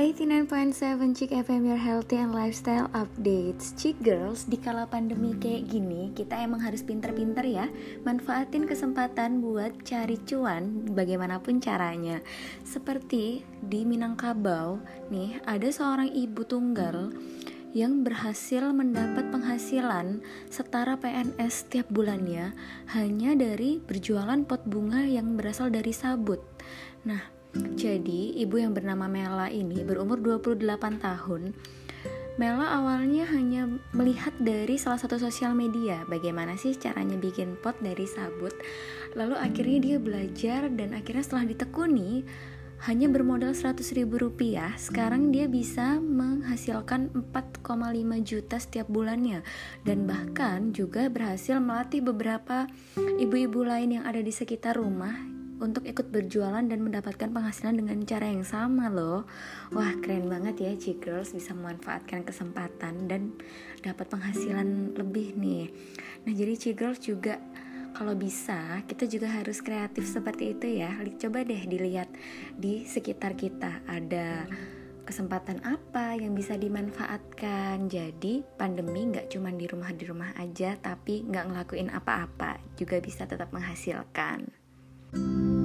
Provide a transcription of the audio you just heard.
89.7 Chick FM Your Healthy and Lifestyle Updates Chick Girls, di kala pandemi kayak gini Kita emang harus pinter-pinter ya Manfaatin kesempatan buat cari cuan Bagaimanapun caranya Seperti di Minangkabau Nih, ada seorang ibu tunggal yang berhasil mendapat penghasilan setara PNS setiap bulannya hanya dari berjualan pot bunga yang berasal dari sabut. Nah, jadi, ibu yang bernama Mela ini berumur 28 tahun. Mela awalnya hanya melihat dari salah satu sosial media bagaimana sih caranya bikin pot dari sabut. Lalu akhirnya dia belajar dan akhirnya setelah ditekuni hanya bermodal 100 ribu rupiah sekarang dia bisa menghasilkan 4,5 juta setiap bulannya dan bahkan juga berhasil melatih beberapa ibu-ibu lain yang ada di sekitar rumah untuk ikut berjualan dan mendapatkan penghasilan dengan cara yang sama loh. Wah keren banget ya G-Girls bisa memanfaatkan kesempatan dan dapat penghasilan lebih nih. Nah jadi G-Girls juga kalau bisa kita juga harus kreatif seperti itu ya. Coba deh dilihat di sekitar kita ada kesempatan apa yang bisa dimanfaatkan? Jadi pandemi nggak cuma di rumah di rumah aja tapi nggak ngelakuin apa-apa juga bisa tetap menghasilkan. Thank you